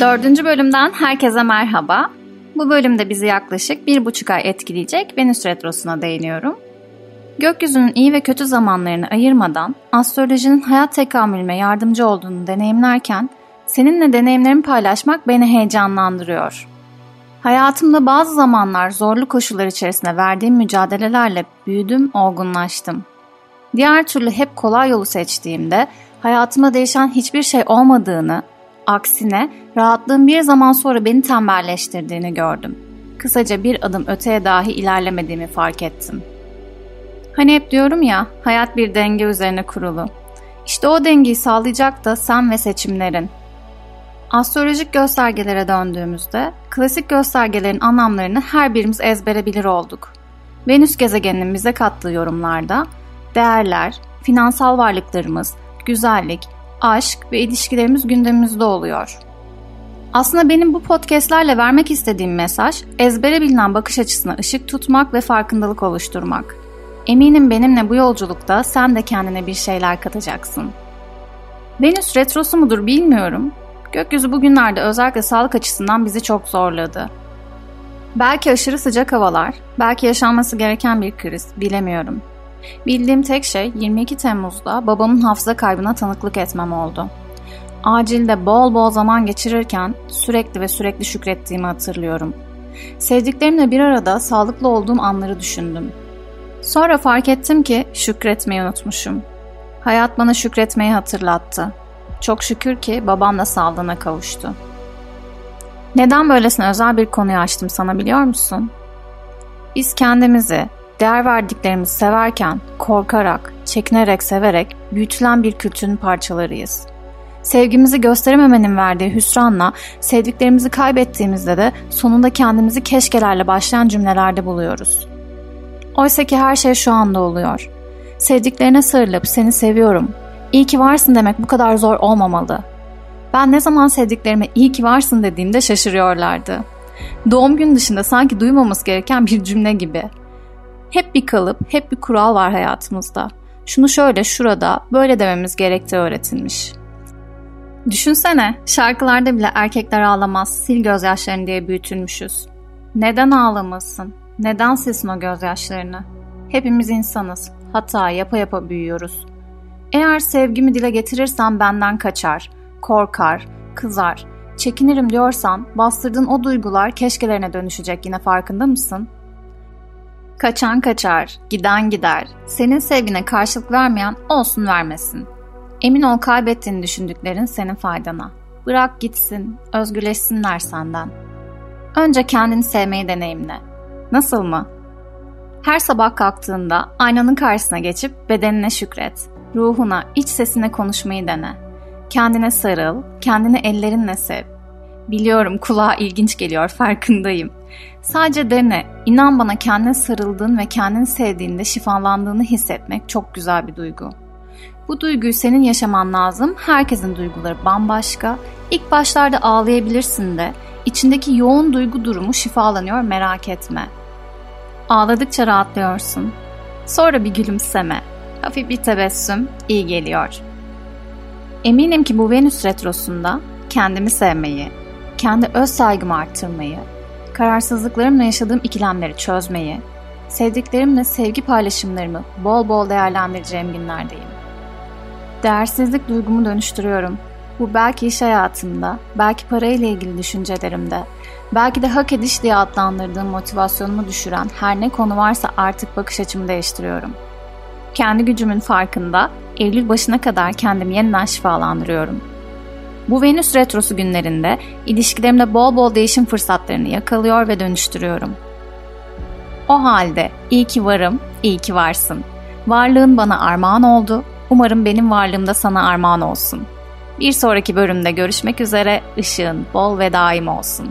Dördüncü bölümden herkese merhaba. Bu bölümde bizi yaklaşık bir buçuk ay etkileyecek Venüs Retrosu'na değiniyorum. Gökyüzünün iyi ve kötü zamanlarını ayırmadan astrolojinin hayat tekamülüme yardımcı olduğunu deneyimlerken seninle deneyimlerimi paylaşmak beni heyecanlandırıyor. Hayatımda bazı zamanlar zorlu koşullar içerisinde verdiğim mücadelelerle büyüdüm, olgunlaştım. Diğer türlü hep kolay yolu seçtiğimde hayatımda değişen hiçbir şey olmadığını, aksine rahatlığın bir zaman sonra beni tembelleştirdiğini gördüm. Kısaca bir adım öteye dahi ilerlemediğimi fark ettim. Hani hep diyorum ya, hayat bir denge üzerine kurulu. İşte o dengeyi sağlayacak da sen ve seçimlerin. Astrolojik göstergelere döndüğümüzde klasik göstergelerin anlamlarını her birimiz ezbere bilir olduk. Venüs gezegeninin bize kattığı yorumlarda değerler, finansal varlıklarımız, güzellik, aşk ve ilişkilerimiz gündemimizde oluyor. Aslında benim bu podcastlerle vermek istediğim mesaj ezbere bilinen bakış açısına ışık tutmak ve farkındalık oluşturmak. Eminim benimle bu yolculukta sen de kendine bir şeyler katacaksın. Venüs retrosu mudur bilmiyorum. Gökyüzü bugünlerde özellikle sağlık açısından bizi çok zorladı. Belki aşırı sıcak havalar, belki yaşanması gereken bir kriz, bilemiyorum. Bildiğim tek şey 22 Temmuz'da babamın hafıza kaybına tanıklık etmem oldu. Acilde bol bol zaman geçirirken sürekli ve sürekli şükrettiğimi hatırlıyorum. Sevdiklerimle bir arada sağlıklı olduğum anları düşündüm. Sonra fark ettim ki şükretmeyi unutmuşum. Hayat bana şükretmeyi hatırlattı. Çok şükür ki babam da sağlığına kavuştu. Neden böylesine özel bir konuyu açtım sana biliyor musun? Biz kendimizi, değer verdiklerimizi severken, korkarak, çekinerek severek büyütülen bir kültürün parçalarıyız. Sevgimizi gösterememenin verdiği hüsranla sevdiklerimizi kaybettiğimizde de sonunda kendimizi keşkelerle başlayan cümlelerde buluyoruz. Oysa ki her şey şu anda oluyor. Sevdiklerine sarılıp seni seviyorum, iyi ki varsın demek bu kadar zor olmamalı. Ben ne zaman sevdiklerime iyi ki varsın dediğimde şaşırıyorlardı. Doğum gün dışında sanki duymamız gereken bir cümle gibi. Hep bir kalıp, hep bir kural var hayatımızda. Şunu şöyle şurada böyle dememiz gerektiği öğretilmiş. Düşünsene şarkılarda bile erkekler ağlamaz, sil gözyaşlarını diye büyütülmüşüz. Neden ağlamasın? Neden silsin o gözyaşlarını? Hepimiz insanız. Hata yapa yapa büyüyoruz. Eğer sevgimi dile getirirsem benden kaçar, korkar, kızar, çekinirim diyorsan bastırdığın o duygular keşkelerine dönüşecek yine farkında mısın?'' Kaçan kaçar, giden gider. Senin sevgine karşılık vermeyen olsun vermesin. Emin ol kaybettiğini düşündüklerin senin faydana. Bırak gitsin, özgürleşsinler senden. Önce kendini sevmeyi deneyimle. Nasıl mı? Her sabah kalktığında aynanın karşısına geçip bedenine şükret. Ruhuna, iç sesine konuşmayı dene. Kendine sarıl, kendini ellerinle sev. Biliyorum kulağa ilginç geliyor farkındayım. Sadece dene. İnan bana kendine sarıldığın ve kendini sevdiğinde şifalandığını hissetmek çok güzel bir duygu. Bu duyguyu senin yaşaman lazım. Herkesin duyguları bambaşka. İlk başlarda ağlayabilirsin de içindeki yoğun duygu durumu şifalanıyor merak etme. Ağladıkça rahatlıyorsun. Sonra bir gülümseme, hafif bir tebessüm iyi geliyor. Eminim ki bu Venüs retrosunda kendimi sevmeyi, kendi öz saygımı arttırmayı, kararsızlıklarımla yaşadığım ikilemleri çözmeyi, sevdiklerimle sevgi paylaşımlarımı bol bol değerlendireceğim günlerdeyim. Değersizlik duygumu dönüştürüyorum. Bu belki iş hayatımda, belki parayla ilgili düşüncelerimde, belki de hak ediş diye adlandırdığım motivasyonumu düşüren her ne konu varsa artık bakış açımı değiştiriyorum. Kendi gücümün farkında Eylül başına kadar kendimi yeniden şifalandırıyorum. Bu Venüs retrosu günlerinde ilişkilerimde bol bol değişim fırsatlarını yakalıyor ve dönüştürüyorum. O halde iyi ki varım, iyi ki varsın. Varlığın bana armağan oldu. Umarım benim varlığım da sana armağan olsun. Bir sonraki bölümde görüşmek üzere. Işığın bol ve daim olsun.